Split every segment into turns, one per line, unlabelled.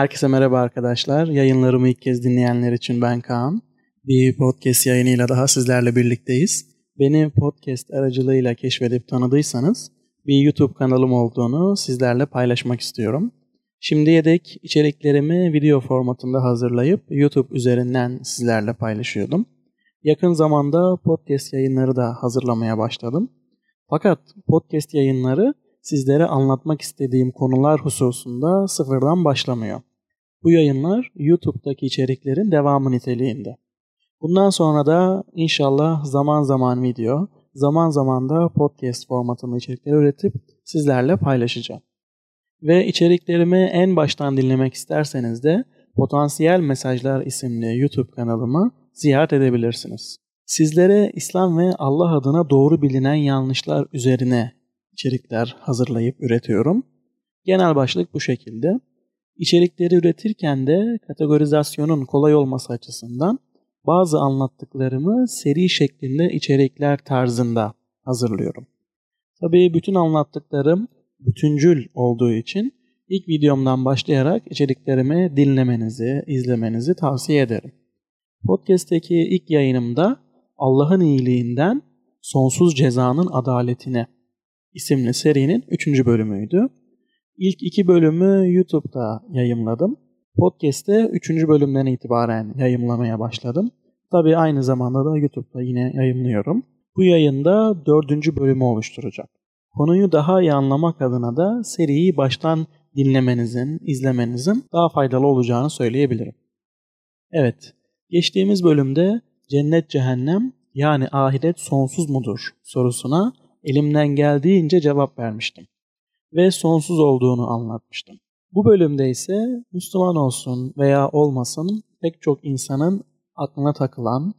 Herkese merhaba arkadaşlar. Yayınlarımı ilk kez dinleyenler için ben Kaan. Bir podcast yayınıyla daha sizlerle birlikteyiz. Beni podcast aracılığıyla keşfedip tanıdıysanız bir YouTube kanalım olduğunu sizlerle paylaşmak istiyorum. Şimdiye dek içeriklerimi video formatında hazırlayıp YouTube üzerinden sizlerle paylaşıyordum. Yakın zamanda podcast yayınları da hazırlamaya başladım. Fakat podcast yayınları sizlere anlatmak istediğim konular hususunda sıfırdan başlamıyor. Bu yayınlar YouTube'daki içeriklerin devamı niteliğinde. Bundan sonra da inşallah zaman zaman video, zaman zaman da podcast formatında içerikler üretip sizlerle paylaşacağım. Ve içeriklerimi en baştan dinlemek isterseniz de Potansiyel Mesajlar isimli YouTube kanalımı ziyaret edebilirsiniz. Sizlere İslam ve Allah adına doğru bilinen yanlışlar üzerine içerikler hazırlayıp üretiyorum. Genel başlık bu şekilde. İçerikleri üretirken de kategorizasyonun kolay olması açısından bazı anlattıklarımı seri şeklinde içerikler tarzında hazırlıyorum. Tabii bütün anlattıklarım bütüncül olduğu için ilk videomdan başlayarak içeriklerimi dinlemenizi, izlemenizi tavsiye ederim. Podcast'teki ilk yayınımda Allah'ın iyiliğinden sonsuz cezanın adaletine isimli serinin 3. bölümüydü. İlk iki bölümü YouTube'da yayımladım. Podcast'te 3. bölümden itibaren yayımlamaya başladım. Tabii aynı zamanda da YouTube'da yine yayımlıyorum. Bu yayında 4. bölümü oluşturacak. Konuyu daha iyi anlamak adına da seriyi baştan dinlemenizin, izlemenizin daha faydalı olacağını söyleyebilirim. Evet, geçtiğimiz bölümde cennet cehennem yani ahiret sonsuz mudur sorusuna elimden geldiğince cevap vermiştim ve sonsuz olduğunu anlatmıştım. Bu bölümde ise Müslüman olsun veya olmasın pek çok insanın aklına takılan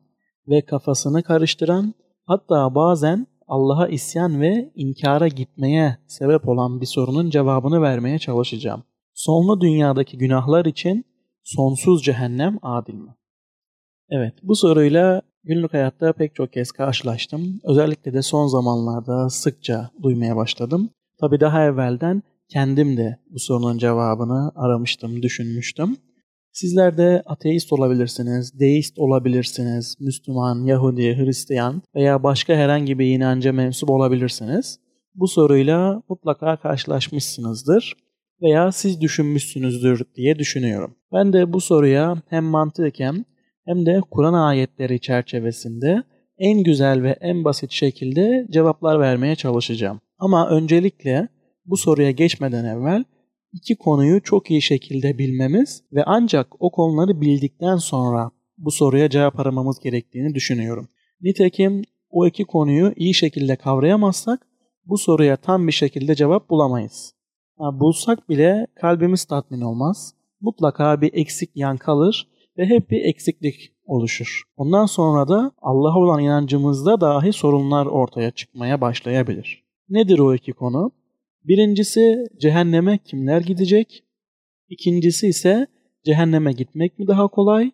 ve kafasını karıştıran hatta bazen Allah'a isyan ve inkara gitmeye sebep olan bir sorunun cevabını vermeye çalışacağım. Sonlu dünyadaki günahlar için sonsuz cehennem adil mi? Evet, bu soruyla günlük hayatta pek çok kez karşılaştım. Özellikle de son zamanlarda sıkça duymaya başladım. Tabi daha evvelden kendim de bu sorunun cevabını aramıştım, düşünmüştüm. Sizler de ateist olabilirsiniz, deist olabilirsiniz, Müslüman, Yahudi, Hristiyan veya başka herhangi bir inanca mensup olabilirsiniz. Bu soruyla mutlaka karşılaşmışsınızdır veya siz düşünmüşsünüzdür diye düşünüyorum. Ben de bu soruya hem mantıken hem de Kur'an ayetleri çerçevesinde en güzel ve en basit şekilde cevaplar vermeye çalışacağım. Ama öncelikle bu soruya geçmeden evvel iki konuyu çok iyi şekilde bilmemiz ve ancak o konuları bildikten sonra bu soruya cevap aramamız gerektiğini düşünüyorum. Nitekim o iki konuyu iyi şekilde kavrayamazsak bu soruya tam bir şekilde cevap bulamayız. Ha, bulsak bile kalbimiz tatmin olmaz. Mutlaka bir eksik yan kalır ve hep bir eksiklik oluşur. Ondan sonra da Allah'a olan inancımızda dahi sorunlar ortaya çıkmaya başlayabilir. Nedir o iki konu? Birincisi cehenneme kimler gidecek? İkincisi ise cehenneme gitmek mi daha kolay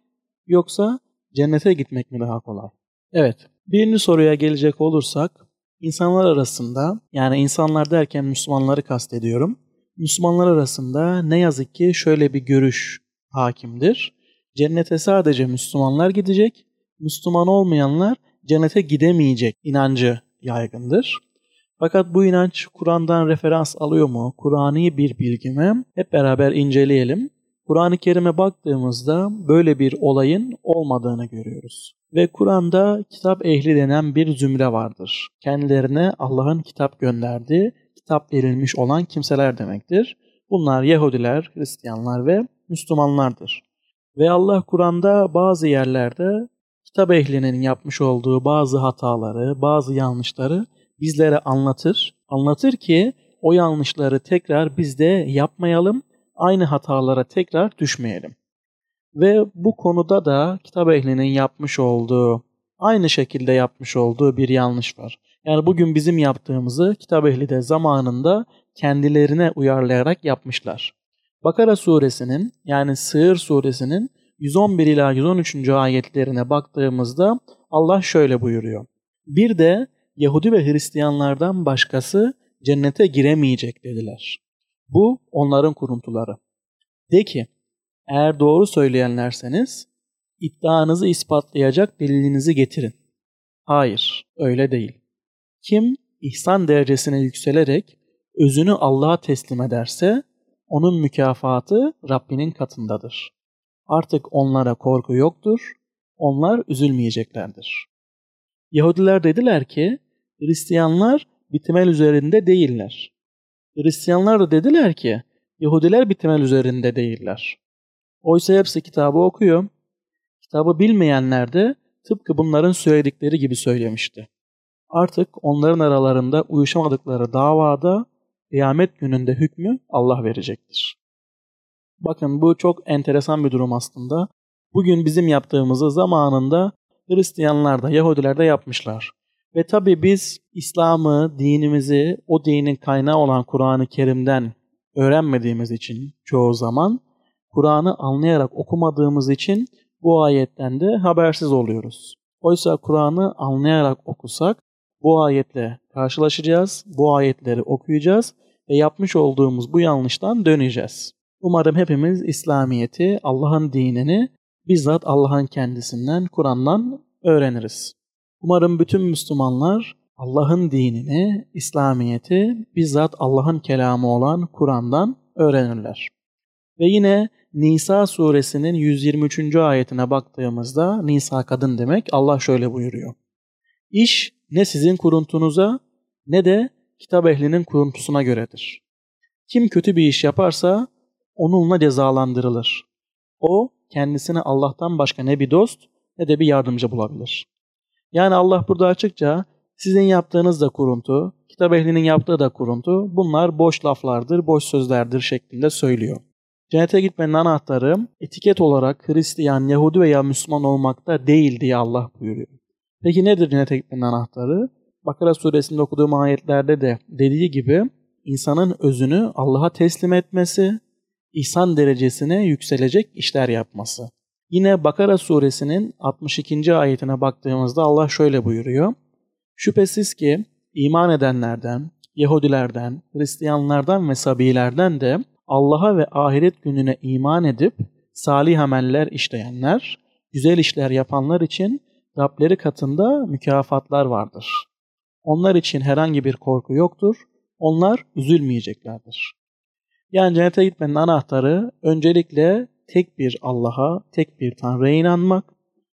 yoksa cennete gitmek mi daha kolay? Evet, birinci soruya gelecek olursak insanlar arasında yani insanlar derken Müslümanları kastediyorum. Müslümanlar arasında ne yazık ki şöyle bir görüş hakimdir. Cennete sadece Müslümanlar gidecek, Müslüman olmayanlar cennete gidemeyecek inancı yaygındır. Fakat bu inanç Kur'an'dan referans alıyor mu? Kur'an'i bir bilgi mi? Hep beraber inceleyelim. Kur'an-ı Kerim'e baktığımızda böyle bir olayın olmadığını görüyoruz. Ve Kur'an'da kitap ehli denen bir zümre vardır. Kendilerine Allah'ın kitap gönderdiği, kitap verilmiş olan kimseler demektir. Bunlar Yahudiler, Hristiyanlar ve Müslümanlardır. Ve Allah Kur'an'da bazı yerlerde kitap ehlinin yapmış olduğu bazı hataları, bazı yanlışları bizlere anlatır. Anlatır ki o yanlışları tekrar biz de yapmayalım, aynı hatalara tekrar düşmeyelim. Ve bu konuda da kitap ehlinin yapmış olduğu, aynı şekilde yapmış olduğu bir yanlış var. Yani bugün bizim yaptığımızı kitap ehli de zamanında kendilerine uyarlayarak yapmışlar. Bakara suresinin yani Sığır suresinin 111 ila 113. ayetlerine baktığımızda Allah şöyle buyuruyor. Bir de Yahudi ve Hristiyanlardan başkası cennete giremeyecek dediler. Bu onların kuruntuları. De ki, Eğer doğru söyleyenlerseniz iddianızı ispatlayacak delilinizi getirin. Hayır, öyle değil. Kim ihsan derecesine yükselerek özünü Allah'a teslim ederse onun mükafatı Rabbinin katındadır. Artık onlara korku yoktur, onlar üzülmeyeceklerdir. Yahudiler dediler ki, Hristiyanlar bitimel üzerinde değiller. Hristiyanlar da dediler ki, Yahudiler bitimel üzerinde değiller. Oysa hepsi kitabı okuyor. Kitabı bilmeyenler de tıpkı bunların söyledikleri gibi söylemişti. Artık onların aralarında uyuşamadıkları davada kıyamet gününde hükmü Allah verecektir. Bakın bu çok enteresan bir durum aslında. Bugün bizim yaptığımızı zamanında Hristiyanlar da Yahudiler de yapmışlar. Ve tabi biz İslam'ı, dinimizi, o dinin kaynağı olan Kur'an-ı Kerim'den öğrenmediğimiz için çoğu zaman Kur'an'ı anlayarak okumadığımız için bu ayetten de habersiz oluyoruz. Oysa Kur'an'ı anlayarak okusak bu ayetle karşılaşacağız, bu ayetleri okuyacağız ve yapmış olduğumuz bu yanlıştan döneceğiz. Umarım hepimiz İslamiyet'i, Allah'ın dinini bizzat Allah'ın kendisinden, Kur'an'dan öğreniriz. Umarım bütün Müslümanlar Allah'ın dinini, İslamiyet'i bizzat Allah'ın kelamı olan Kur'an'dan öğrenirler. Ve yine Nisa suresinin 123. ayetine baktığımızda Nisa kadın demek Allah şöyle buyuruyor. İş ne sizin kuruntunuza ne de kitap ehlinin kuruntusuna göredir. Kim kötü bir iş yaparsa onunla cezalandırılır. O kendisine Allah'tan başka ne bir dost ne de bir yardımcı bulabilir. Yani Allah burada açıkça sizin yaptığınız da kuruntu, kitap ehlinin yaptığı da kuruntu, bunlar boş laflardır, boş sözlerdir şeklinde söylüyor. Cennete gitmenin anahtarı etiket olarak Hristiyan, Yahudi veya Müslüman olmakta değil diye Allah buyuruyor. Peki nedir cennete gitmenin anahtarı? Bakara suresinde okuduğum ayetlerde de dediği gibi insanın özünü Allah'a teslim etmesi, ihsan derecesine yükselecek işler yapması. Yine Bakara suresinin 62. ayetine baktığımızda Allah şöyle buyuruyor. Şüphesiz ki iman edenlerden, Yahudilerden, Hristiyanlardan ve Sabilerden de Allah'a ve ahiret gününe iman edip salih ameller işleyenler, güzel işler yapanlar için Rableri katında mükafatlar vardır. Onlar için herhangi bir korku yoktur, onlar üzülmeyeceklerdir. Yani cennete gitmenin anahtarı öncelikle tek bir Allah'a, tek bir Tanrı'ya inanmak,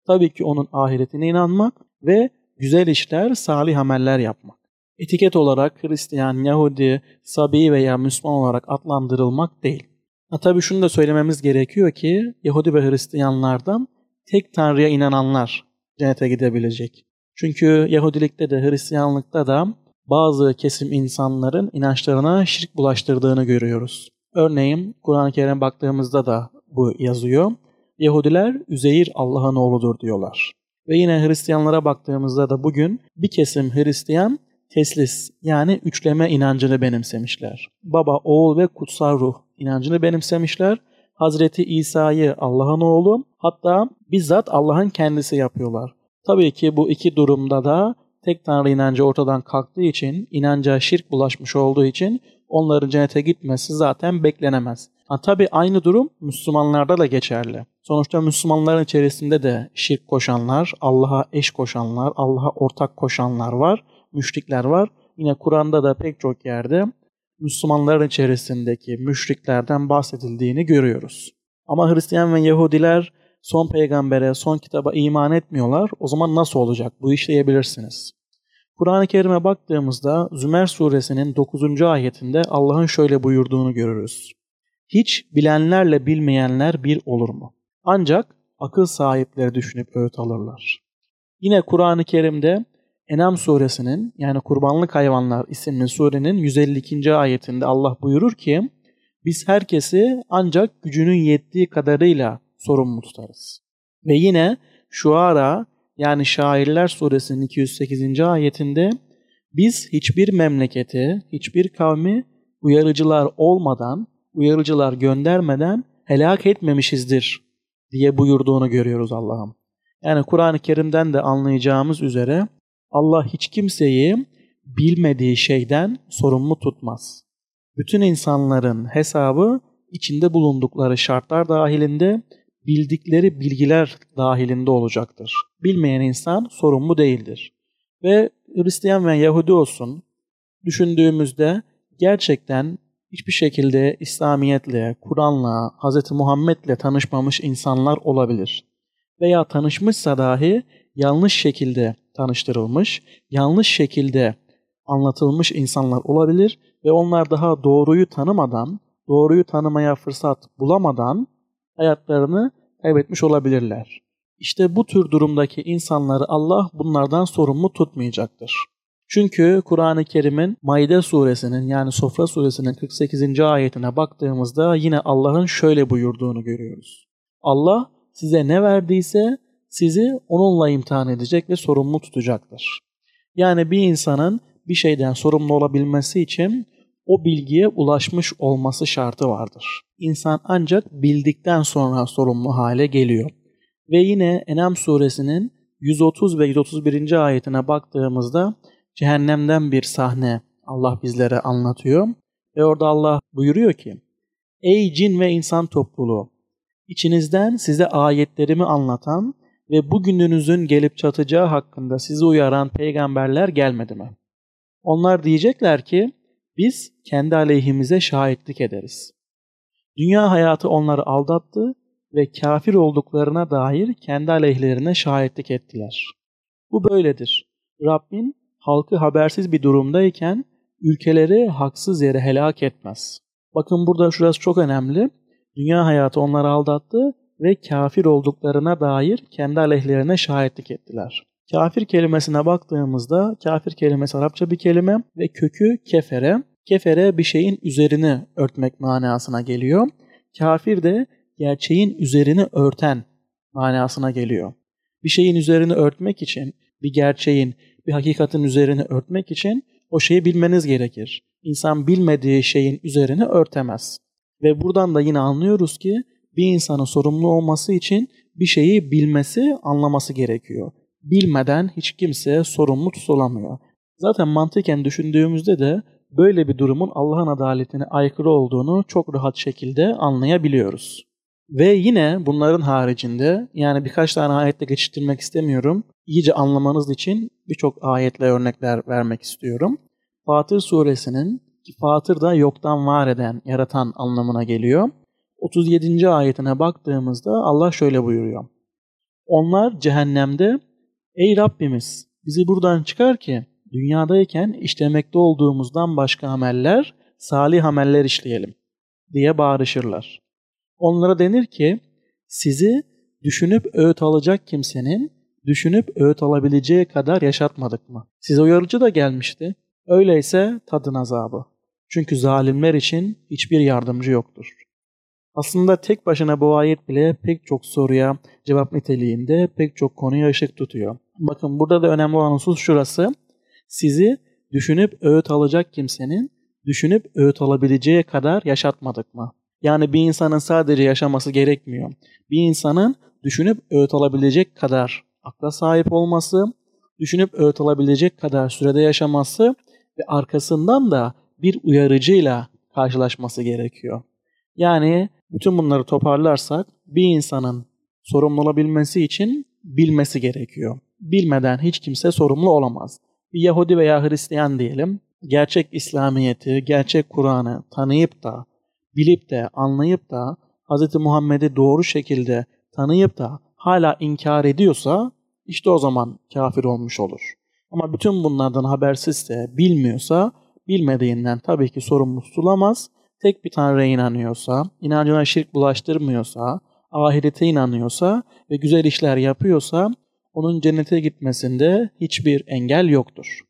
tabii ki onun ahiretine inanmak ve güzel işler, salih ameller yapmak. Etiket olarak Hristiyan, Yahudi, Sabi veya Müslüman olarak adlandırılmak değil. Ha, tabii şunu da söylememiz gerekiyor ki Yahudi ve Hristiyanlardan tek Tanrı'ya inananlar cennete gidebilecek. Çünkü Yahudilikte de Hristiyanlıkta da bazı kesim insanların inançlarına şirk bulaştırdığını görüyoruz. Örneğin Kur'an-ı Kerim'e baktığımızda da bu yazıyor. Yahudiler Üzeyir Allah'ın oğludur diyorlar. Ve yine Hristiyanlara baktığımızda da bugün bir kesim Hristiyan teslis yani üçleme inancını benimsemişler. Baba, oğul ve kutsal ruh inancını benimsemişler. Hazreti İsa'yı Allah'ın oğlu hatta bizzat Allah'ın kendisi yapıyorlar. Tabii ki bu iki durumda da tek tanrı inancı ortadan kalktığı için, inanca şirk bulaşmış olduğu için onların cennete gitmesi zaten beklenemez. Ha, tabii aynı durum Müslümanlarda da geçerli. Sonuçta Müslümanların içerisinde de şirk koşanlar, Allah'a eş koşanlar, Allah'a ortak koşanlar var, müşrikler var. Yine Kur'an'da da pek çok yerde Müslümanların içerisindeki müşriklerden bahsedildiğini görüyoruz. Ama Hristiyan ve Yahudiler son peygambere, son kitaba iman etmiyorlar. O zaman nasıl olacak? Bu işleyebilirsiniz. Kur'an-ı Kerim'e baktığımızda Zümer suresinin 9. ayetinde Allah'ın şöyle buyurduğunu görürüz. Hiç bilenlerle bilmeyenler bir olur mu? Ancak akıl sahipleri düşünüp öğüt alırlar. Yine Kur'an-ı Kerim'de Enam suresinin yani kurbanlık hayvanlar isimli surenin 152. ayetinde Allah buyurur ki biz herkesi ancak gücünün yettiği kadarıyla sorumlu tutarız. Ve yine Şuara yani Şairler suresinin 208. ayetinde biz hiçbir memleketi, hiçbir kavmi uyarıcılar olmadan, uyarıcılar göndermeden helak etmemişizdir diye buyurduğunu görüyoruz Allah'ım. Yani Kur'an-ı Kerim'den de anlayacağımız üzere Allah hiç kimseyi bilmediği şeyden sorumlu tutmaz. Bütün insanların hesabı içinde bulundukları şartlar dahilinde bildikleri bilgiler dahilinde olacaktır. Bilmeyen insan sorumlu değildir. Ve Hristiyan ve Yahudi olsun düşündüğümüzde gerçekten hiçbir şekilde İslamiyetle, Kur'an'la, Hz. Muhammed'le tanışmamış insanlar olabilir. Veya tanışmışsa dahi yanlış şekilde tanıştırılmış, yanlış şekilde anlatılmış insanlar olabilir ve onlar daha doğruyu tanımadan, doğruyu tanımaya fırsat bulamadan hayatlarını kaybetmiş olabilirler. İşte bu tür durumdaki insanları Allah bunlardan sorumlu tutmayacaktır. Çünkü Kur'an-ı Kerim'in Maide suresinin yani Sofra suresinin 48. ayetine baktığımızda yine Allah'ın şöyle buyurduğunu görüyoruz. Allah size ne verdiyse sizi onunla imtihan edecek ve sorumlu tutacaktır. Yani bir insanın bir şeyden sorumlu olabilmesi için o bilgiye ulaşmış olması şartı vardır. İnsan ancak bildikten sonra sorumlu hale geliyor. Ve yine Enam suresinin 130 ve 131. ayetine baktığımızda cehennemden bir sahne Allah bizlere anlatıyor. Ve orada Allah buyuruyor ki, Ey cin ve insan topluluğu! İçinizden size ayetlerimi anlatan ve bugününüzün gelip çatacağı hakkında sizi uyaran peygamberler gelmedi mi? Onlar diyecekler ki, biz kendi aleyhimize şahitlik ederiz. Dünya hayatı onları aldattı ve kafir olduklarına dair kendi aleyhlerine şahitlik ettiler. Bu böyledir. Rabbin halkı habersiz bir durumdayken ülkeleri haksız yere helak etmez. Bakın burada şurası çok önemli. Dünya hayatı onları aldattı ve kafir olduklarına dair kendi aleyhlerine şahitlik ettiler. Kafir kelimesine baktığımızda kafir kelimesi Arapça bir kelime ve kökü kefere. Kefere bir şeyin üzerini örtmek manasına geliyor. Kafir de gerçeğin üzerini örten manasına geliyor. Bir şeyin üzerini örtmek için, bir gerçeğin, bir hakikatin üzerini örtmek için o şeyi bilmeniz gerekir. İnsan bilmediği şeyin üzerini örtemez. Ve buradan da yine anlıyoruz ki bir insanın sorumlu olması için bir şeyi bilmesi, anlaması gerekiyor. Bilmeden hiç kimse sorumlu tutulamıyor. Zaten mantıken düşündüğümüzde de böyle bir durumun Allah'ın adaletine aykırı olduğunu çok rahat şekilde anlayabiliyoruz. Ve yine bunların haricinde yani birkaç tane ayetle geçiştirmek istemiyorum. İyice anlamanız için birçok ayetle örnekler vermek istiyorum. Fatır suresinin ki Fatır da yoktan var eden, yaratan anlamına geliyor. 37. ayetine baktığımızda Allah şöyle buyuruyor. Onlar cehennemde Ey Rabbimiz bizi buradan çıkar ki dünyadayken işlemekte olduğumuzdan başka ameller, salih ameller işleyelim diye bağırışırlar. Onlara denir ki sizi düşünüp öğüt alacak kimsenin düşünüp öğüt alabileceği kadar yaşatmadık mı? Size uyarıcı da gelmişti. Öyleyse tadın azabı. Çünkü zalimler için hiçbir yardımcı yoktur. Aslında tek başına bu ayet bile pek çok soruya cevap niteliğinde pek çok konuya ışık tutuyor. Bakın burada da önemli olan husus şurası. Sizi düşünüp öğüt alacak kimsenin düşünüp öğüt alabileceği kadar yaşatmadık mı? Yani bir insanın sadece yaşaması gerekmiyor. Bir insanın düşünüp öğüt alabilecek kadar akla sahip olması, düşünüp öğüt alabilecek kadar sürede yaşaması ve arkasından da bir uyarıcıyla karşılaşması gerekiyor. Yani bütün bunları toparlarsak bir insanın sorumlu olabilmesi için bilmesi gerekiyor. Bilmeden hiç kimse sorumlu olamaz. Bir Yahudi veya Hristiyan diyelim, gerçek İslamiyet'i, gerçek Kur'an'ı tanıyıp da, bilip de, anlayıp da Hz. Muhammed'i doğru şekilde tanıyıp da hala inkar ediyorsa işte o zaman kafir olmuş olur. Ama bütün bunlardan habersizse, bilmiyorsa, bilmediğinden tabii ki sorumlu tutulamaz. Tek bir Tanrı'ya inanıyorsa, inancına şirk bulaştırmıyorsa, ahirete inanıyorsa ve güzel işler yapıyorsa onun cennete gitmesinde hiçbir engel yoktur.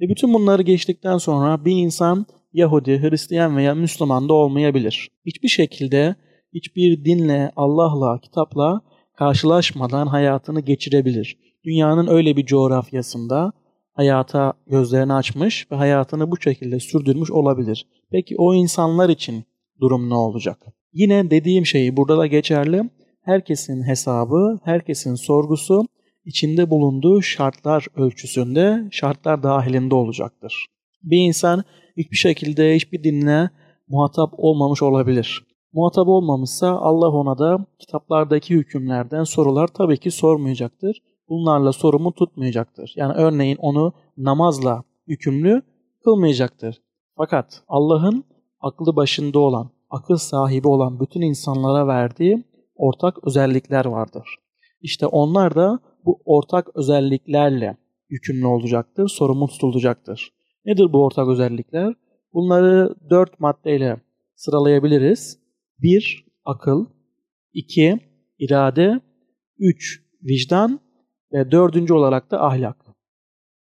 Ve bütün bunları geçtikten sonra bir insan Yahudi, Hristiyan veya Müslüman da olmayabilir. Hiçbir şekilde hiçbir dinle, Allah'la, kitapla karşılaşmadan hayatını geçirebilir. Dünyanın öyle bir coğrafyasında hayata gözlerini açmış ve hayatını bu şekilde sürdürmüş olabilir. Peki o insanlar için durum ne olacak? Yine dediğim şeyi burada da geçerli. Herkesin hesabı, herkesin sorgusu içinde bulunduğu şartlar ölçüsünde, şartlar dahilinde olacaktır. Bir insan hiçbir şekilde hiçbir dinle muhatap olmamış olabilir. Muhatap olmamışsa Allah ona da kitaplardaki hükümlerden sorular tabii ki sormayacaktır. Bunlarla sorumu tutmayacaktır. Yani örneğin onu namazla yükümlü kılmayacaktır. Fakat Allah'ın aklı başında olan, akıl sahibi olan bütün insanlara verdiği ortak özellikler vardır. İşte onlar da bu ortak özelliklerle yükümlü olacaktır, sorumlu tutulacaktır. Nedir bu ortak özellikler? Bunları dört maddeyle sıralayabiliriz. 1. Akıl 2. irade 3. Vicdan ve dördüncü olarak da ahlak.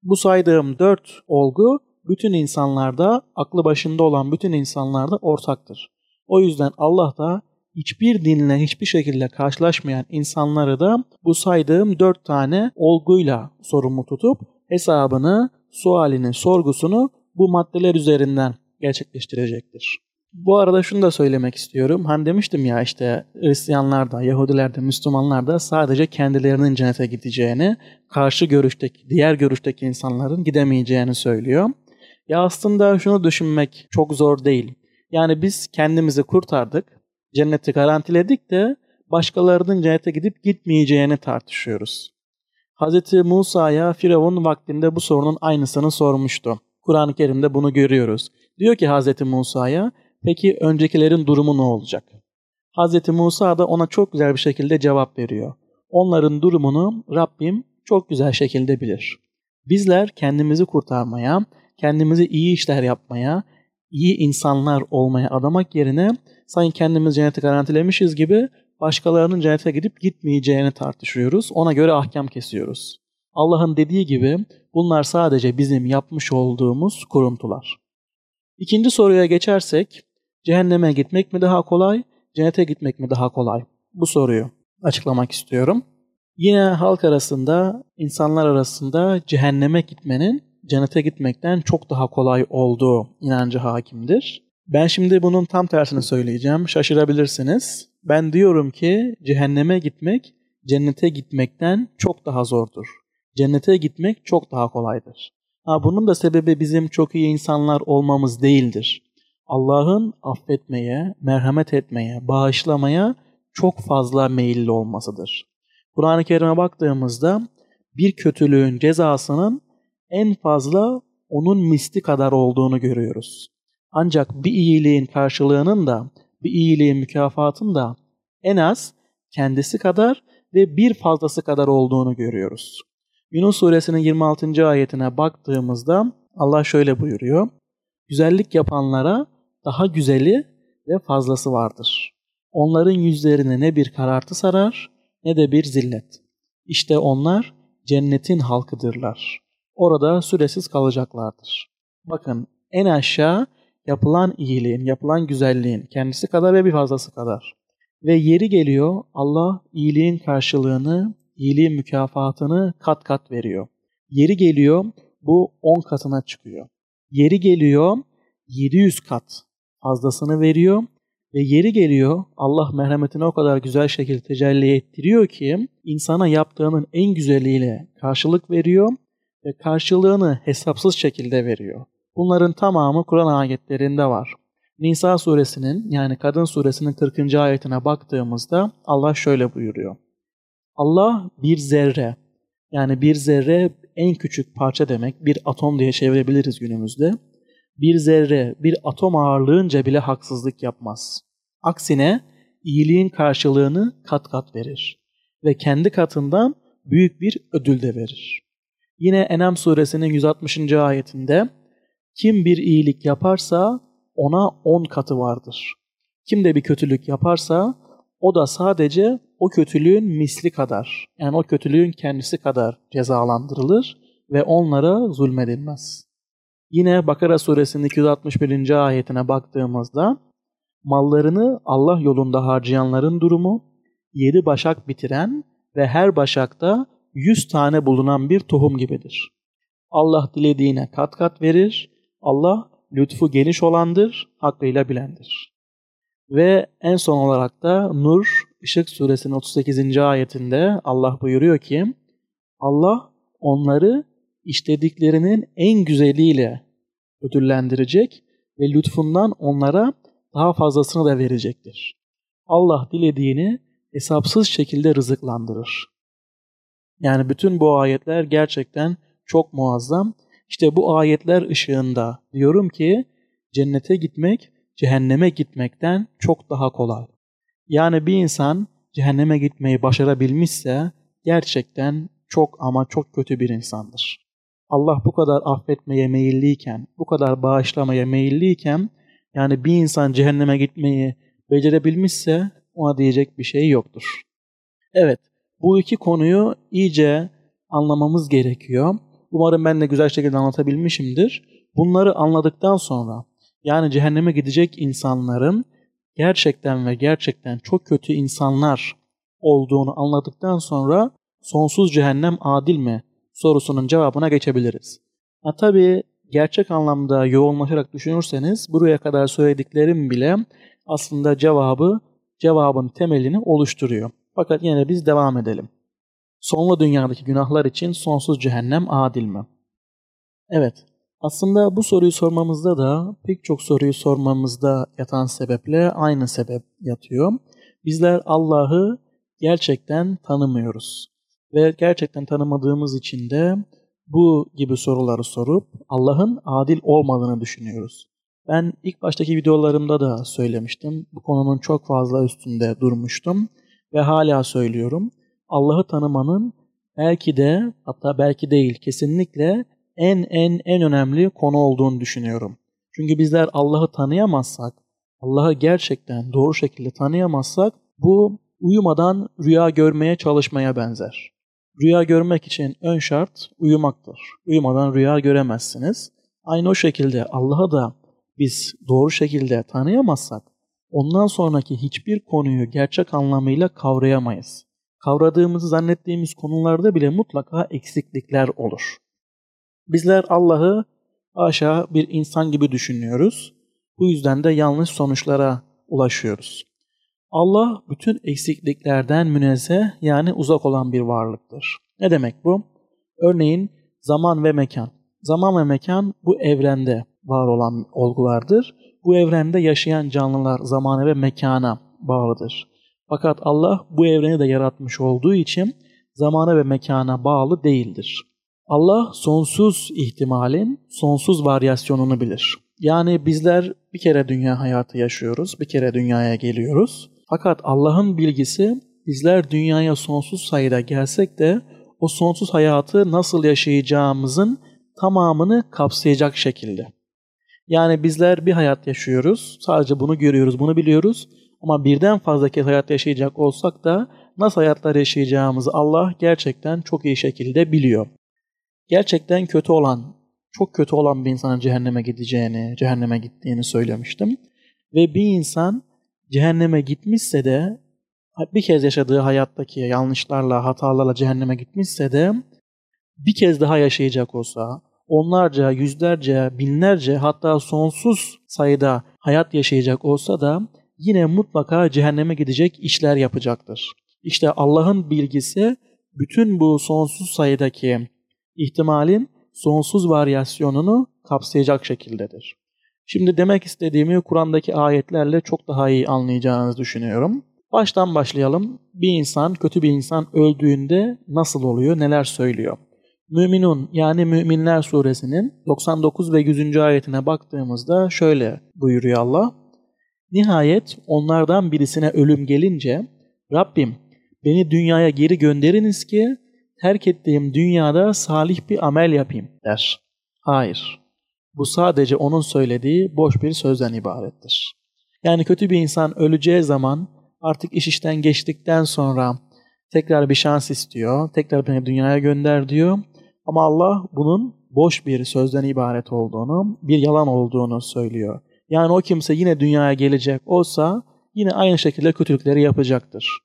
Bu saydığım dört olgu bütün insanlarda, aklı başında olan bütün insanlarda ortaktır. O yüzden Allah da hiçbir dinle hiçbir şekilde karşılaşmayan insanları da bu saydığım dört tane olguyla sorumlu tutup hesabını, sualini, sorgusunu bu maddeler üzerinden gerçekleştirecektir. Bu arada şunu da söylemek istiyorum. Hani demiştim ya işte Hristiyanlar da, Yahudiler de, Müslümanlar da sadece kendilerinin cennete gideceğini, karşı görüşteki, diğer görüşteki insanların gidemeyeceğini söylüyor. Ya aslında şunu düşünmek çok zor değil. Yani biz kendimizi kurtardık, cenneti garantiledik de başkalarının cennete gidip gitmeyeceğini tartışıyoruz. Hz. Musa'ya Firavun vaktinde bu sorunun aynısını sormuştu. Kur'an-ı Kerim'de bunu görüyoruz. Diyor ki Hz. Musa'ya, peki öncekilerin durumu ne olacak? Hz. Musa da ona çok güzel bir şekilde cevap veriyor. Onların durumunu Rabbim çok güzel şekilde bilir. Bizler kendimizi kurtarmaya, kendimizi iyi işler yapmaya, iyi insanlar olmaya adamak yerine sanki kendimiz cenneti garantilemişiz gibi başkalarının cennete gidip gitmeyeceğini tartışıyoruz. Ona göre ahkam kesiyoruz. Allah'ın dediği gibi bunlar sadece bizim yapmış olduğumuz kuruntular. İkinci soruya geçersek, cehenneme gitmek mi daha kolay, cennete gitmek mi daha kolay? Bu soruyu açıklamak istiyorum. Yine halk arasında, insanlar arasında cehenneme gitmenin cennete gitmekten çok daha kolay olduğu inancı hakimdir. Ben şimdi bunun tam tersini söyleyeceğim. Şaşırabilirsiniz. Ben diyorum ki cehenneme gitmek cennete gitmekten çok daha zordur. Cennete gitmek çok daha kolaydır. Ha, bunun da sebebi bizim çok iyi insanlar olmamız değildir. Allah'ın affetmeye, merhamet etmeye, bağışlamaya çok fazla meyilli olmasıdır. Kur'an-ı Kerim'e baktığımızda bir kötülüğün cezasının en fazla onun misli kadar olduğunu görüyoruz. Ancak bir iyiliğin karşılığının da, bir iyiliğin mükafatının da en az kendisi kadar ve bir fazlası kadar olduğunu görüyoruz. Yunus suresinin 26. ayetine baktığımızda Allah şöyle buyuruyor. Güzellik yapanlara daha güzeli ve fazlası vardır. Onların yüzlerine ne bir karartı sarar ne de bir zillet. İşte onlar cennetin halkıdırlar. Orada süresiz kalacaklardır. Bakın en aşağı yapılan iyiliğin, yapılan güzelliğin kendisi kadar ve bir fazlası kadar. Ve yeri geliyor Allah iyiliğin karşılığını, iyiliğin mükafatını kat kat veriyor. Yeri geliyor bu 10 katına çıkıyor. Yeri geliyor 700 kat fazlasını veriyor ve yeri geliyor Allah merhametine o kadar güzel şekilde tecelli ettiriyor ki insana yaptığının en güzeliyle karşılık veriyor ve karşılığını hesapsız şekilde veriyor. Bunların tamamı Kur'an ayetlerinde var. Nisa suresinin yani Kadın suresinin 40. ayetine baktığımızda Allah şöyle buyuruyor. Allah bir zerre yani bir zerre en küçük parça demek bir atom diye çevirebiliriz günümüzde. Bir zerre bir atom ağırlığınca bile haksızlık yapmaz. Aksine iyiliğin karşılığını kat kat verir ve kendi katından büyük bir ödül de verir. Yine Enam suresinin 160. ayetinde kim bir iyilik yaparsa ona on katı vardır. Kim de bir kötülük yaparsa o da sadece o kötülüğün misli kadar yani o kötülüğün kendisi kadar cezalandırılır ve onlara zulmedilmez. Yine Bakara suresinin 261. ayetine baktığımızda mallarını Allah yolunda harcayanların durumu yedi başak bitiren ve her başakta yüz tane bulunan bir tohum gibidir. Allah dilediğine kat kat verir, Allah lütfu geniş olandır, hakkıyla bilendir. Ve en son olarak da Nur, Işık suresinin 38. ayetinde Allah buyuruyor ki, Allah onları işlediklerinin en güzeliyle ödüllendirecek ve lütfundan onlara daha fazlasını da verecektir. Allah dilediğini hesapsız şekilde rızıklandırır. Yani bütün bu ayetler gerçekten çok muazzam. İşte bu ayetler ışığında diyorum ki cennete gitmek cehenneme gitmekten çok daha kolay. Yani bir insan cehenneme gitmeyi başarabilmişse gerçekten çok ama çok kötü bir insandır. Allah bu kadar affetmeye meyilliyken, bu kadar bağışlamaya meyilliyken yani bir insan cehenneme gitmeyi becerebilmişse ona diyecek bir şey yoktur. Evet, bu iki konuyu iyice anlamamız gerekiyor. Umarım ben de güzel şekilde anlatabilmişimdir. Bunları anladıktan sonra yani cehenneme gidecek insanların gerçekten ve gerçekten çok kötü insanlar olduğunu anladıktan sonra sonsuz cehennem adil mi sorusunun cevabına geçebiliriz. Ha, tabii gerçek anlamda yoğunlaşarak düşünürseniz buraya kadar söylediklerim bile aslında cevabı, cevabın temelini oluşturuyor. Fakat yine biz devam edelim. Sonlu dünyadaki günahlar için sonsuz cehennem adil mi? Evet, aslında bu soruyu sormamızda da pek çok soruyu sormamızda yatan sebeple aynı sebep yatıyor. Bizler Allah'ı gerçekten tanımıyoruz. Ve gerçekten tanımadığımız için de bu gibi soruları sorup Allah'ın adil olmadığını düşünüyoruz. Ben ilk baştaki videolarımda da söylemiştim. Bu konunun çok fazla üstünde durmuştum ve hala söylüyorum. Allah'ı tanımanın belki de hatta belki değil kesinlikle en en en önemli konu olduğunu düşünüyorum. Çünkü bizler Allah'ı tanıyamazsak, Allah'ı gerçekten doğru şekilde tanıyamazsak bu uyumadan rüya görmeye çalışmaya benzer. Rüya görmek için ön şart uyumaktır. Uyumadan rüya göremezsiniz. Aynı o şekilde Allah'ı da biz doğru şekilde tanıyamazsak ondan sonraki hiçbir konuyu gerçek anlamıyla kavrayamayız. Kavradığımızı zannettiğimiz konularda bile mutlaka eksiklikler olur. Bizler Allah'ı aşağı bir insan gibi düşünüyoruz. Bu yüzden de yanlış sonuçlara ulaşıyoruz. Allah bütün eksikliklerden münezzeh yani uzak olan bir varlıktır. Ne demek bu? Örneğin zaman ve mekan. Zaman ve mekan bu evrende var olan olgulardır. Bu evrende yaşayan canlılar zamana ve mekana bağlıdır. Fakat Allah bu evreni de yaratmış olduğu için zamana ve mekana bağlı değildir. Allah sonsuz ihtimalin sonsuz varyasyonunu bilir. Yani bizler bir kere dünya hayatı yaşıyoruz, bir kere dünyaya geliyoruz. Fakat Allah'ın bilgisi bizler dünyaya sonsuz sayıda gelsek de o sonsuz hayatı nasıl yaşayacağımızın tamamını kapsayacak şekilde. Yani bizler bir hayat yaşıyoruz, sadece bunu görüyoruz, bunu biliyoruz ama birden fazla kez hayat yaşayacak olsak da nasıl hayatlar yaşayacağımızı Allah gerçekten çok iyi şekilde biliyor gerçekten kötü olan, çok kötü olan bir insanın cehenneme gideceğini, cehenneme gittiğini söylemiştim. Ve bir insan cehenneme gitmişse de bir kez yaşadığı hayattaki yanlışlarla, hatalarla cehenneme gitmişse de bir kez daha yaşayacak olsa, onlarca, yüzlerce, binlerce hatta sonsuz sayıda hayat yaşayacak olsa da yine mutlaka cehenneme gidecek işler yapacaktır. İşte Allah'ın bilgisi bütün bu sonsuz sayıdaki ihtimalin sonsuz varyasyonunu kapsayacak şekildedir. Şimdi demek istediğimi Kur'an'daki ayetlerle çok daha iyi anlayacağınızı düşünüyorum. Baştan başlayalım. Bir insan, kötü bir insan öldüğünde nasıl oluyor, neler söylüyor? Müminun yani Müminler suresinin 99 ve 100. ayetine baktığımızda şöyle buyuruyor Allah. Nihayet onlardan birisine ölüm gelince Rabbim beni dünyaya geri gönderiniz ki terk ettiğim dünyada salih bir amel yapayım der. Hayır. Bu sadece onun söylediği boş bir sözden ibarettir. Yani kötü bir insan öleceği zaman artık iş işten geçtikten sonra tekrar bir şans istiyor. Tekrar beni dünyaya gönder diyor. Ama Allah bunun boş bir sözden ibaret olduğunu, bir yalan olduğunu söylüyor. Yani o kimse yine dünyaya gelecek olsa yine aynı şekilde kötülükleri yapacaktır.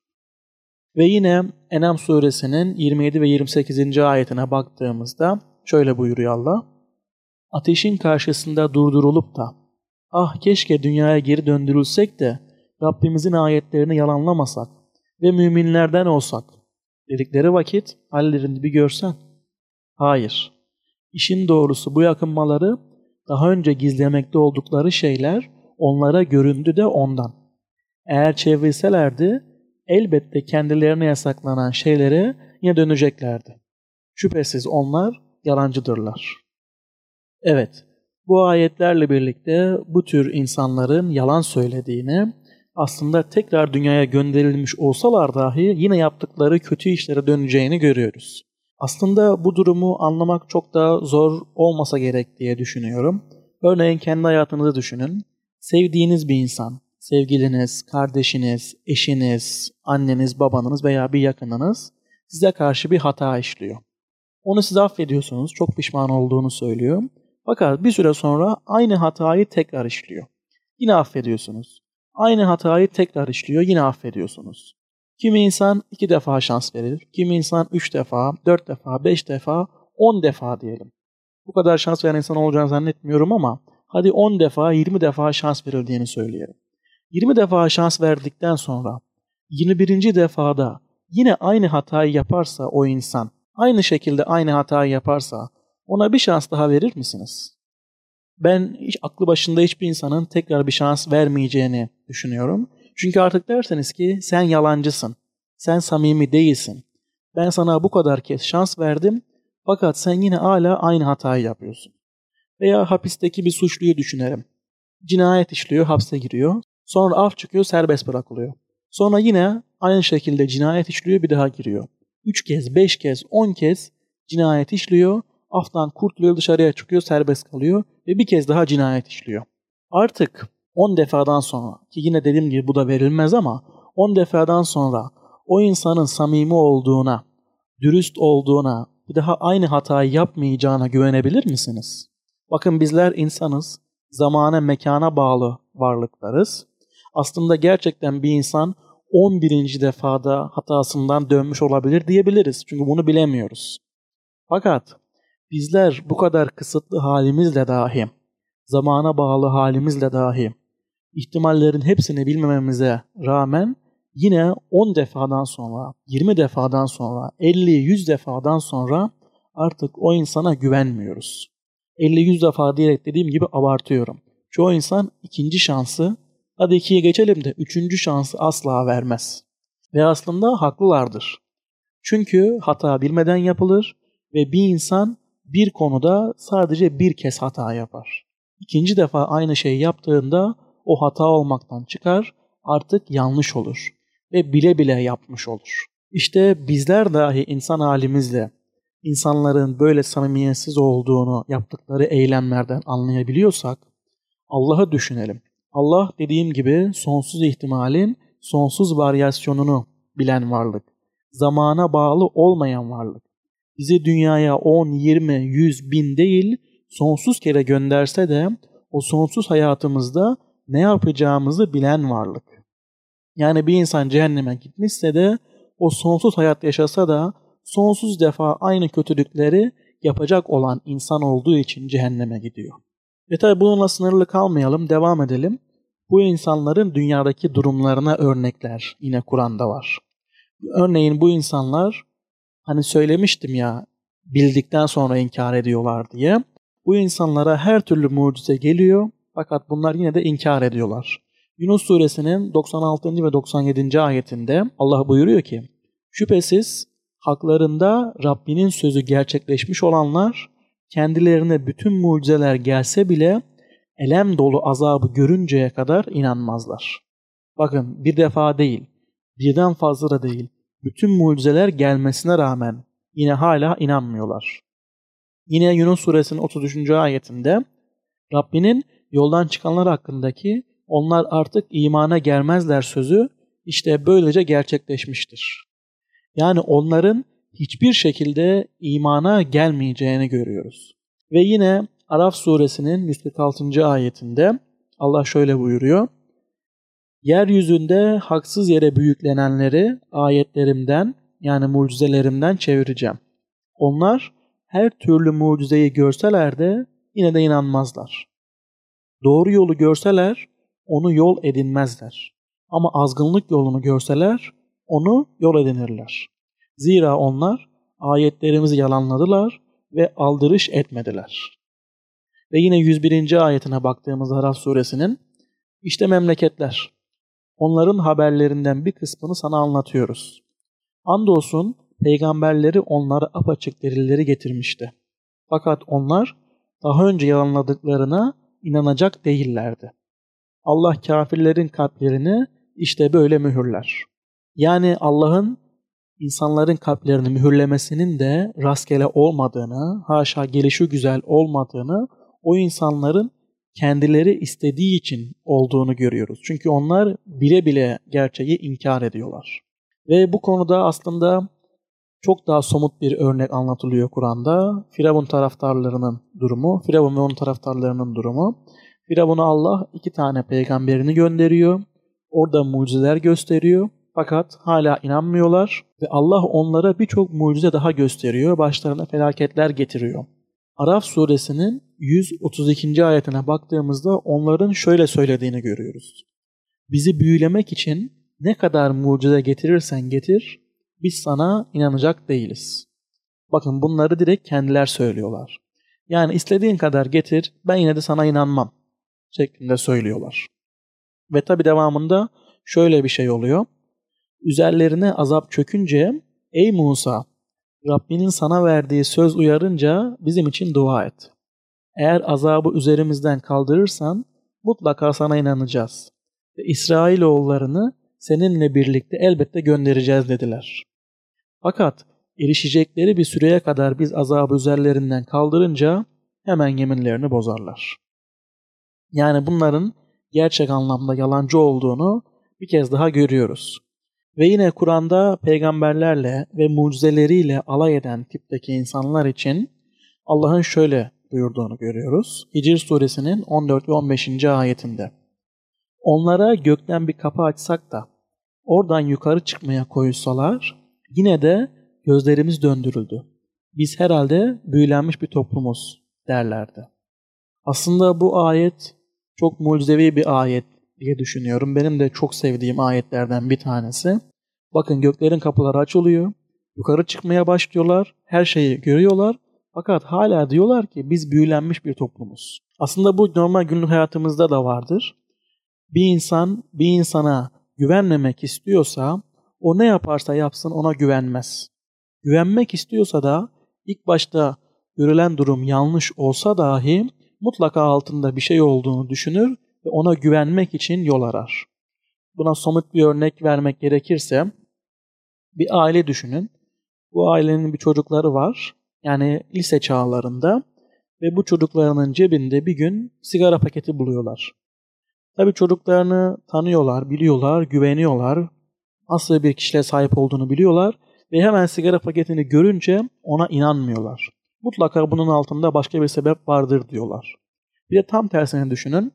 Ve yine Enam suresinin 27 ve 28. ayetine baktığımızda şöyle buyuruyor Allah. Ateşin karşısında durdurulup da ah keşke dünyaya geri döndürülsek de Rabbimizin ayetlerini yalanlamasak ve müminlerden olsak dedikleri vakit hallerini bir görsen. Hayır. İşin doğrusu bu yakınmaları daha önce gizlemekte oldukları şeyler onlara göründü de ondan. Eğer çevrilselerdi elbette kendilerine yasaklanan şeylere yine döneceklerdi. Şüphesiz onlar yalancıdırlar. Evet, bu ayetlerle birlikte bu tür insanların yalan söylediğini, aslında tekrar dünyaya gönderilmiş olsalar dahi yine yaptıkları kötü işlere döneceğini görüyoruz. Aslında bu durumu anlamak çok da zor olmasa gerek diye düşünüyorum. Örneğin kendi hayatınızı düşünün. Sevdiğiniz bir insan, sevgiliniz, kardeşiniz, eşiniz, anneniz, babanız veya bir yakınınız size karşı bir hata işliyor. Onu siz affediyorsunuz, çok pişman olduğunu söylüyor. Fakat bir süre sonra aynı hatayı tekrar işliyor. Yine affediyorsunuz. Aynı hatayı tekrar işliyor, yine affediyorsunuz. Kimi insan iki defa şans verir, kimi insan üç defa, dört defa, beş defa, on defa diyelim. Bu kadar şans veren insan olacağını zannetmiyorum ama hadi on defa, yirmi defa şans verildiğini söyleyelim. Yirmi defa şans verdikten sonra 21. defada yine aynı hatayı yaparsa o insan, aynı şekilde aynı hatayı yaparsa ona bir şans daha verir misiniz? Ben hiç aklı başında hiçbir insanın tekrar bir şans vermeyeceğini düşünüyorum. Çünkü artık derseniz ki sen yalancısın, sen samimi değilsin. Ben sana bu kadar kez şans verdim fakat sen yine hala aynı hatayı yapıyorsun. Veya hapisteki bir suçluyu düşünelim. Cinayet işliyor, hapse giriyor. Sonra af çıkıyor, serbest bırakılıyor. Sonra yine aynı şekilde cinayet işliyor, bir daha giriyor. Üç kez, beş kez, on kez cinayet işliyor, aftan kurtuluyor, dışarıya çıkıyor, serbest kalıyor ve bir kez daha cinayet işliyor. Artık 10 defadan sonra ki yine dediğim gibi bu da verilmez ama 10 defadan sonra o insanın samimi olduğuna, dürüst olduğuna, bir daha aynı hatayı yapmayacağına güvenebilir misiniz? Bakın bizler insanız, zamana mekana bağlı varlıklarız. Aslında gerçekten bir insan 11. defada hatasından dönmüş olabilir diyebiliriz. Çünkü bunu bilemiyoruz. Fakat bizler bu kadar kısıtlı halimizle dahi, zamana bağlı halimizle dahi ihtimallerin hepsini bilmememize rağmen yine 10 defadan sonra, 20 defadan sonra, 50, 100 defadan sonra artık o insana güvenmiyoruz. 50-100 defa diyerek dediğim gibi abartıyorum. Çoğu insan ikinci şansı, hadi ikiye geçelim de üçüncü şansı asla vermez. Ve aslında haklılardır. Çünkü hata bilmeden yapılır ve bir insan bir konuda sadece bir kez hata yapar. İkinci defa aynı şeyi yaptığında o hata olmaktan çıkar, artık yanlış olur ve bile bile yapmış olur. İşte bizler dahi insan halimizle insanların böyle samimiyetsiz olduğunu yaptıkları eylemlerden anlayabiliyorsak Allah'ı düşünelim. Allah dediğim gibi sonsuz ihtimalin sonsuz varyasyonunu bilen varlık. Zamana bağlı olmayan varlık. Bizi dünyaya 10, 20, 100, bin değil sonsuz kere gönderse de o sonsuz hayatımızda ne yapacağımızı bilen varlık. Yani bir insan cehenneme gitmişse de o sonsuz hayat yaşasa da sonsuz defa aynı kötülükleri yapacak olan insan olduğu için cehenneme gidiyor. Ve tabi bununla sınırlı kalmayalım, devam edelim. Bu insanların dünyadaki durumlarına örnekler yine Kur'an'da var. Örneğin bu insanlar hani söylemiştim ya bildikten sonra inkar ediyorlar diye. Bu insanlara her türlü mucize geliyor fakat bunlar yine de inkar ediyorlar. Yunus suresinin 96. ve 97. ayetinde Allah buyuruyor ki Şüphesiz haklarında Rabbinin sözü gerçekleşmiş olanlar kendilerine bütün mucizeler gelse bile elem dolu azabı görünceye kadar inanmazlar. Bakın bir defa değil, birden fazla da değil, bütün mucizeler gelmesine rağmen yine hala inanmıyorlar. Yine Yunus suresinin 33. ayetinde Rabbinin yoldan çıkanlar hakkındaki onlar artık imana gelmezler sözü işte böylece gerçekleşmiştir. Yani onların hiçbir şekilde imana gelmeyeceğini görüyoruz. Ve yine Araf suresinin 146. ayetinde Allah şöyle buyuruyor. Yeryüzünde haksız yere büyüklenenleri ayetlerimden yani mucizelerimden çevireceğim. Onlar her türlü mucizeyi görseler de yine de inanmazlar. Doğru yolu görseler onu yol edinmezler. Ama azgınlık yolunu görseler onu yol edinirler. Zira onlar ayetlerimizi yalanladılar ve aldırış etmediler. Ve yine 101. ayetine baktığımız Araf suresinin İşte memleketler. Onların haberlerinden bir kısmını sana anlatıyoruz. Andolsun peygamberleri onlara apaçık delilleri getirmişti. Fakat onlar daha önce yalanladıklarına inanacak değillerdi. Allah kafirlerin kalplerini işte böyle mühürler. Yani Allah'ın insanların kalplerini mühürlemesinin de rastgele olmadığını, haşa gelişi güzel olmadığını, o insanların kendileri istediği için olduğunu görüyoruz. Çünkü onlar bile bile gerçeği inkar ediyorlar. Ve bu konuda aslında çok daha somut bir örnek anlatılıyor Kur'an'da. Firavun taraftarlarının durumu, Firavun ve onun taraftarlarının durumu. Firavun'a Allah iki tane peygamberini gönderiyor. Orada mucizeler gösteriyor. Fakat hala inanmıyorlar ve Allah onlara birçok mucize daha gösteriyor. Başlarına felaketler getiriyor. Araf suresinin 132. ayetine baktığımızda onların şöyle söylediğini görüyoruz. Bizi büyülemek için ne kadar mucize getirirsen getir, biz sana inanacak değiliz. Bakın bunları direkt kendiler söylüyorlar. Yani istediğin kadar getir, ben yine de sana inanmam şeklinde söylüyorlar. Ve tabi devamında şöyle bir şey oluyor. Üzerlerine azap çökünce, ey Musa, Rabbinin sana verdiği söz uyarınca bizim için dua et. Eğer azabı üzerimizden kaldırırsan mutlaka sana inanacağız. Ve İsrailoğullarını seninle birlikte elbette göndereceğiz dediler. Fakat erişecekleri bir süreye kadar biz azabı üzerlerinden kaldırınca hemen yeminlerini bozarlar. Yani bunların gerçek anlamda yalancı olduğunu bir kez daha görüyoruz. Ve yine Kur'an'da peygamberlerle ve mucizeleriyle alay eden tipteki insanlar için Allah'ın şöyle buyurduğunu görüyoruz. Hicr suresinin 14 ve 15. ayetinde. Onlara gökten bir kapı açsak da oradan yukarı çıkmaya koysalar yine de gözlerimiz döndürüldü. Biz herhalde büyülenmiş bir toplumuz derlerdi. Aslında bu ayet çok mucizevi bir ayet diye düşünüyorum. Benim de çok sevdiğim ayetlerden bir tanesi. Bakın göklerin kapıları açılıyor. Yukarı çıkmaya başlıyorlar. Her şeyi görüyorlar. Fakat hala diyorlar ki biz büyülenmiş bir toplumuz. Aslında bu normal günlük hayatımızda da vardır. Bir insan bir insana güvenmemek istiyorsa o ne yaparsa yapsın ona güvenmez. Güvenmek istiyorsa da ilk başta görülen durum yanlış olsa dahi mutlaka altında bir şey olduğunu düşünür ve ona güvenmek için yol arar. Buna somut bir örnek vermek gerekirse bir aile düşünün. Bu ailenin bir çocukları var. Yani lise çağlarında ve bu çocuklarının cebinde bir gün sigara paketi buluyorlar. Tabi çocuklarını tanıyorlar, biliyorlar, güveniyorlar. Asıl bir kişiliğe sahip olduğunu biliyorlar ve hemen sigara paketini görünce ona inanmıyorlar. Mutlaka bunun altında başka bir sebep vardır diyorlar. Bir de tam tersini düşünün.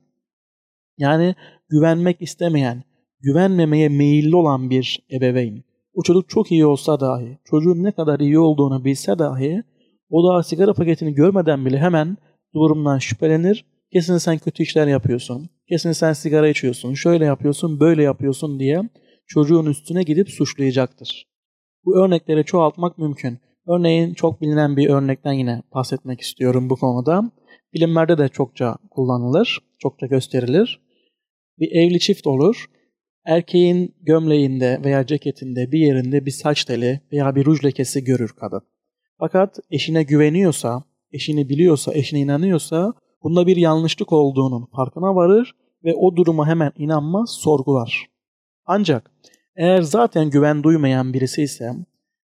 Yani güvenmek istemeyen, güvenmemeye meyilli olan bir ebeveyn. O çocuk çok iyi olsa dahi, çocuğun ne kadar iyi olduğunu bilse dahi o da sigara paketini görmeden bile hemen durumdan şüphelenir. Kesin sen kötü işler yapıyorsun. Kesin sen sigara içiyorsun. Şöyle yapıyorsun, böyle yapıyorsun diye çocuğun üstüne gidip suçlayacaktır. Bu örnekleri çoğaltmak mümkün. Örneğin çok bilinen bir örnekten yine bahsetmek istiyorum bu konuda. Filmlerde de çokça kullanılır, çokça gösterilir. Bir evli çift olur. Erkeğin gömleğinde veya ceketinde bir yerinde bir saç teli veya bir ruj lekesi görür kadın. Fakat eşine güveniyorsa, eşini biliyorsa, eşine inanıyorsa bunda bir yanlışlık olduğunun farkına varır ve o duruma hemen inanmaz, sorgular. Ancak eğer zaten güven duymayan birisi ise,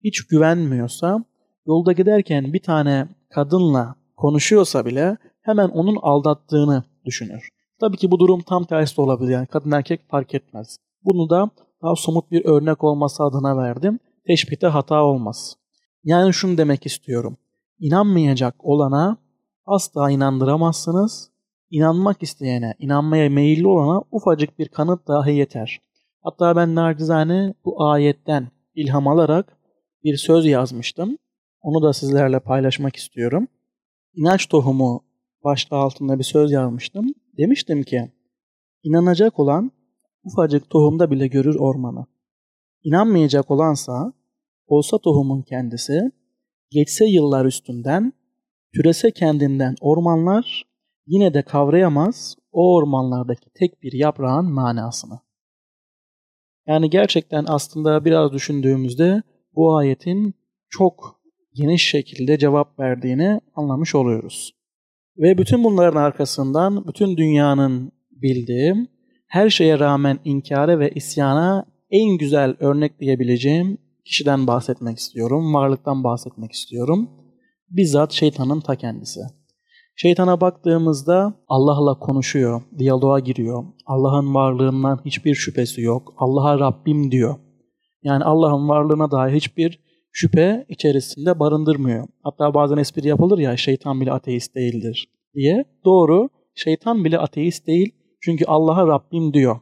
hiç güvenmiyorsa, yolda giderken bir tane kadınla konuşuyorsa bile hemen onun aldattığını düşünür. Tabii ki bu durum tam tersi de olabilir. Yani kadın erkek fark etmez. Bunu da daha somut bir örnek olması adına verdim. Teşbihte hata olmaz. Yani şunu demek istiyorum. İnanmayacak olana asla inandıramazsınız. İnanmak isteyene, inanmaya meyilli olana ufacık bir kanıt dahi yeter. Hatta ben nacizane bu ayetten ilham alarak bir söz yazmıştım. Onu da sizlerle paylaşmak istiyorum. İnanç tohumu başlığı altında bir söz yazmıştım. Demiştim ki, inanacak olan ufacık tohumda bile görür ormanı. İnanmayacak olansa, olsa tohumun kendisi, geçse yıllar üstünden, türese kendinden ormanlar, yine de kavrayamaz o ormanlardaki tek bir yaprağın manasını. Yani gerçekten aslında biraz düşündüğümüzde bu ayetin çok geniş şekilde cevap verdiğini anlamış oluyoruz. Ve bütün bunların arkasından bütün dünyanın bildiği, her şeye rağmen inkara ve isyana en güzel örnek diyebileceğim kişiden bahsetmek istiyorum, varlıktan bahsetmek istiyorum. Bizzat şeytanın ta kendisi. Şeytana baktığımızda Allah'la konuşuyor, diyaloğa giriyor. Allah'ın varlığından hiçbir şüphesi yok. Allah'a Rabbim diyor. Yani Allah'ın varlığına dair hiçbir şüphe içerisinde barındırmıyor. Hatta bazen espri yapılır ya şeytan bile ateist değildir diye. Doğru, şeytan bile ateist değil çünkü Allah'a Rabbim diyor.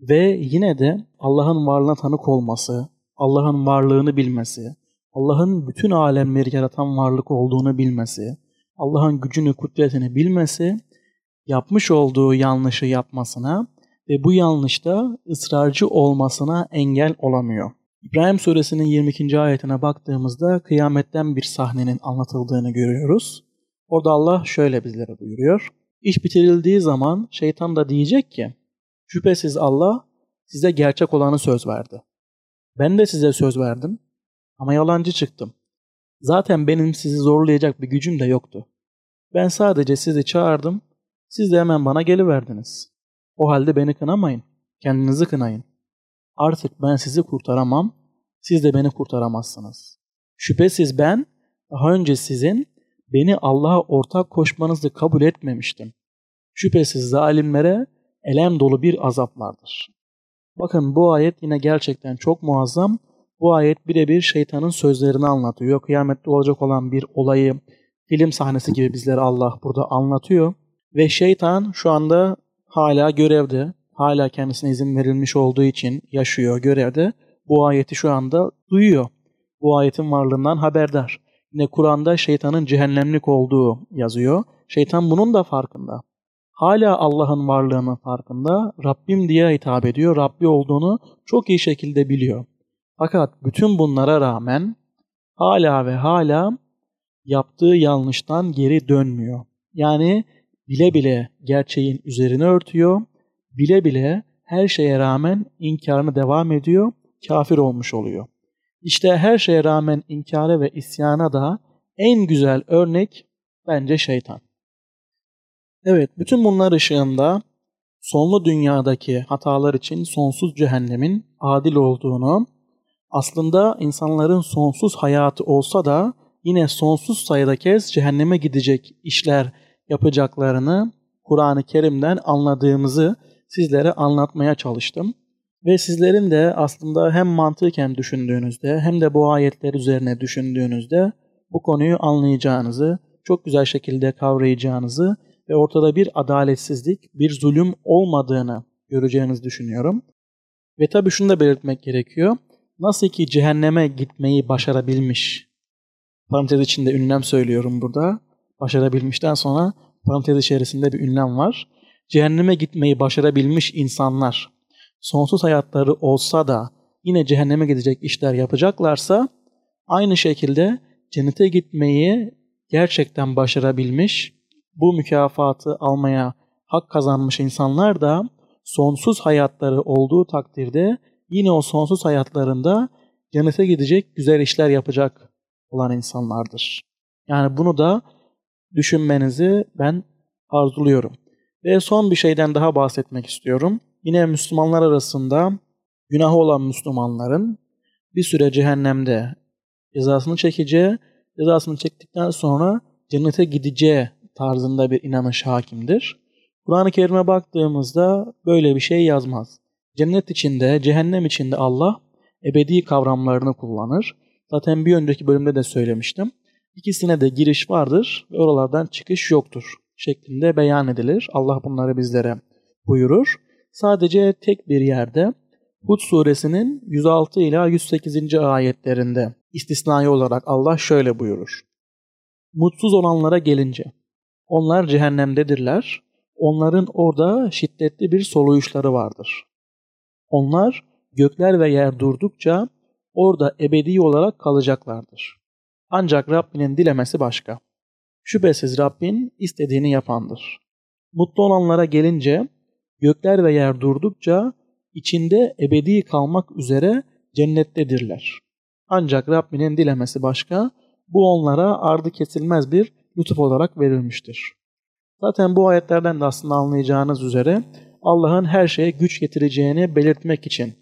Ve yine de Allah'ın varlığına tanık olması, Allah'ın varlığını bilmesi, Allah'ın bütün alemleri yaratan varlık olduğunu bilmesi, Allah'ın gücünü, kudretini bilmesi, yapmış olduğu yanlışı yapmasına ve bu yanlışta ısrarcı olmasına engel olamıyor. İbrahim suresinin 22. ayetine baktığımızda kıyametten bir sahnenin anlatıldığını görüyoruz. Orada Allah şöyle bizlere buyuruyor. İş bitirildiği zaman şeytan da diyecek ki, şüphesiz Allah size gerçek olanı söz verdi. Ben de size söz verdim ama yalancı çıktım. Zaten benim sizi zorlayacak bir gücüm de yoktu. Ben sadece sizi çağırdım, siz de hemen bana geliverdiniz. O halde beni kınamayın, kendinizi kınayın. Artık ben sizi kurtaramam, siz de beni kurtaramazsınız. Şüphesiz ben daha önce sizin beni Allah'a ortak koşmanızı kabul etmemiştim. Şüphesiz zalimlere elem dolu bir azap vardır. Bakın bu ayet yine gerçekten çok muazzam. Bu ayet birebir şeytanın sözlerini anlatıyor. Kıyamette olacak olan bir olayı film sahnesi gibi bizlere Allah burada anlatıyor. Ve şeytan şu anda hala görevde, hala kendisine izin verilmiş olduğu için yaşıyor görevde. Bu ayeti şu anda duyuyor. Bu ayetin varlığından haberdar. Yine Kur'an'da şeytanın cehennemlik olduğu yazıyor. Şeytan bunun da farkında. Hala Allah'ın varlığının farkında. Rabbim diye hitap ediyor. Rabbi olduğunu çok iyi şekilde biliyor. Fakat bütün bunlara rağmen hala ve hala yaptığı yanlıştan geri dönmüyor. Yani bile bile gerçeğin üzerine örtüyor, bile bile her şeye rağmen inkarını devam ediyor, kafir olmuş oluyor. İşte her şeye rağmen inkara ve isyana da en güzel örnek bence şeytan. Evet, bütün bunlar ışığında sonlu dünyadaki hatalar için sonsuz cehennemin adil olduğunu, aslında insanların sonsuz hayatı olsa da yine sonsuz sayıda kez cehenneme gidecek işler yapacaklarını Kur'an-ı Kerim'den anladığımızı sizlere anlatmaya çalıştım. Ve sizlerin de aslında hem mantıken düşündüğünüzde hem de bu ayetler üzerine düşündüğünüzde bu konuyu anlayacağınızı, çok güzel şekilde kavrayacağınızı ve ortada bir adaletsizlik, bir zulüm olmadığını göreceğinizi düşünüyorum. Ve tabii şunu da belirtmek gerekiyor. Nasıl ki cehenneme gitmeyi başarabilmiş, parantez içinde ünlem söylüyorum burada, başarabilmişten sonra parantez içerisinde bir ünlem var. Cehenneme gitmeyi başarabilmiş insanlar sonsuz hayatları olsa da yine cehenneme gidecek işler yapacaklarsa aynı şekilde cennete gitmeyi gerçekten başarabilmiş, bu mükafatı almaya hak kazanmış insanlar da sonsuz hayatları olduğu takdirde yine o sonsuz hayatlarında cennete gidecek güzel işler yapacak olan insanlardır. Yani bunu da düşünmenizi ben arzuluyorum. Ve son bir şeyden daha bahsetmek istiyorum. Yine Müslümanlar arasında günahı olan Müslümanların bir süre cehennemde cezasını çekeceği, cezasını çektikten sonra cennete gideceği tarzında bir inanış hakimdir. Kur'an-ı Kerim'e baktığımızda böyle bir şey yazmaz. Cennet içinde, cehennem içinde Allah ebedi kavramlarını kullanır. Zaten bir önceki bölümde de söylemiştim. İkisine de giriş vardır ve oralardan çıkış yoktur şeklinde beyan edilir. Allah bunları bizlere buyurur. Sadece tek bir yerde Hud suresinin 106 ila 108. ayetlerinde istisnai olarak Allah şöyle buyurur. Mutsuz olanlara gelince onlar cehennemdedirler. Onların orada şiddetli bir soluyuşları vardır. Onlar gökler ve yer durdukça orada ebedi olarak kalacaklardır. Ancak Rabbinin dilemesi başka. Şüphesiz Rabbin istediğini yapandır. Mutlu olanlara gelince gökler ve yer durdukça içinde ebedi kalmak üzere cennettedirler. Ancak Rabbinin dilemesi başka, bu onlara ardı kesilmez bir lütuf olarak verilmiştir. Zaten bu ayetlerden de aslında anlayacağınız üzere Allah'ın her şeye güç getireceğini belirtmek için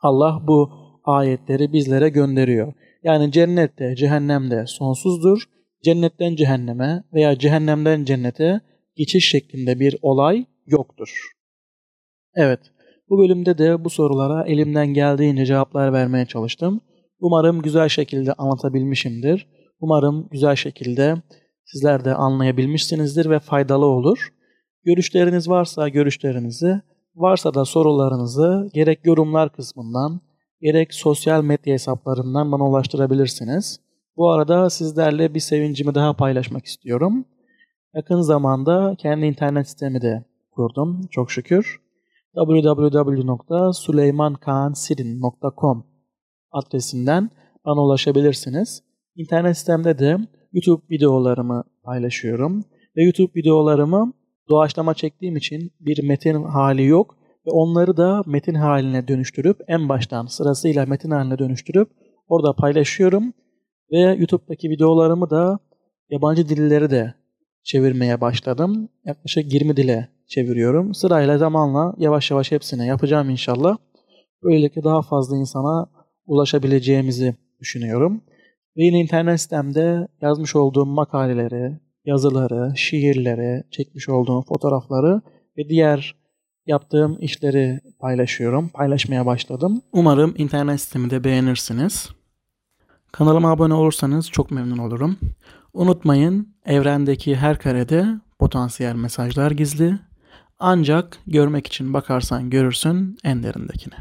Allah bu ayetleri bizlere gönderiyor. Yani cennette, cehennemde sonsuzdur. Cennetten cehenneme veya cehennemden cennete geçiş şeklinde bir olay yoktur. Evet, bu bölümde de bu sorulara elimden geldiğince cevaplar vermeye çalıştım. Umarım güzel şekilde anlatabilmişimdir. Umarım güzel şekilde sizler de anlayabilmişsinizdir ve faydalı olur. Görüşleriniz varsa görüşlerinizi, varsa da sorularınızı gerek yorumlar kısmından, gerek sosyal medya hesaplarından bana ulaştırabilirsiniz. Bu arada sizlerle bir sevincimi daha paylaşmak istiyorum. Yakın zamanda kendi internet sitemi de kurdum çok şükür. www.suleymankaansirin.com adresinden bana ulaşabilirsiniz. İnternet sitemde de YouTube videolarımı paylaşıyorum. Ve YouTube videolarımı doğaçlama çektiğim için bir metin hali yok. Ve onları da metin haline dönüştürüp en baştan sırasıyla metin haline dönüştürüp orada paylaşıyorum. Ve YouTube'daki videolarımı da yabancı dilleri de çevirmeye başladım. Yaklaşık 20 dile çeviriyorum. Sırayla zamanla yavaş yavaş hepsine yapacağım inşallah. Böylelikle daha fazla insana ulaşabileceğimizi düşünüyorum. Ve internet sitemde yazmış olduğum makaleleri, yazıları, şiirleri, çekmiş olduğum fotoğrafları ve diğer yaptığım işleri paylaşıyorum. Paylaşmaya başladım. Umarım internet sitemi de beğenirsiniz. Kanalıma abone olursanız çok memnun olurum. Unutmayın evrendeki her karede potansiyel mesajlar gizli. Ancak görmek için bakarsan görürsün en derindekini.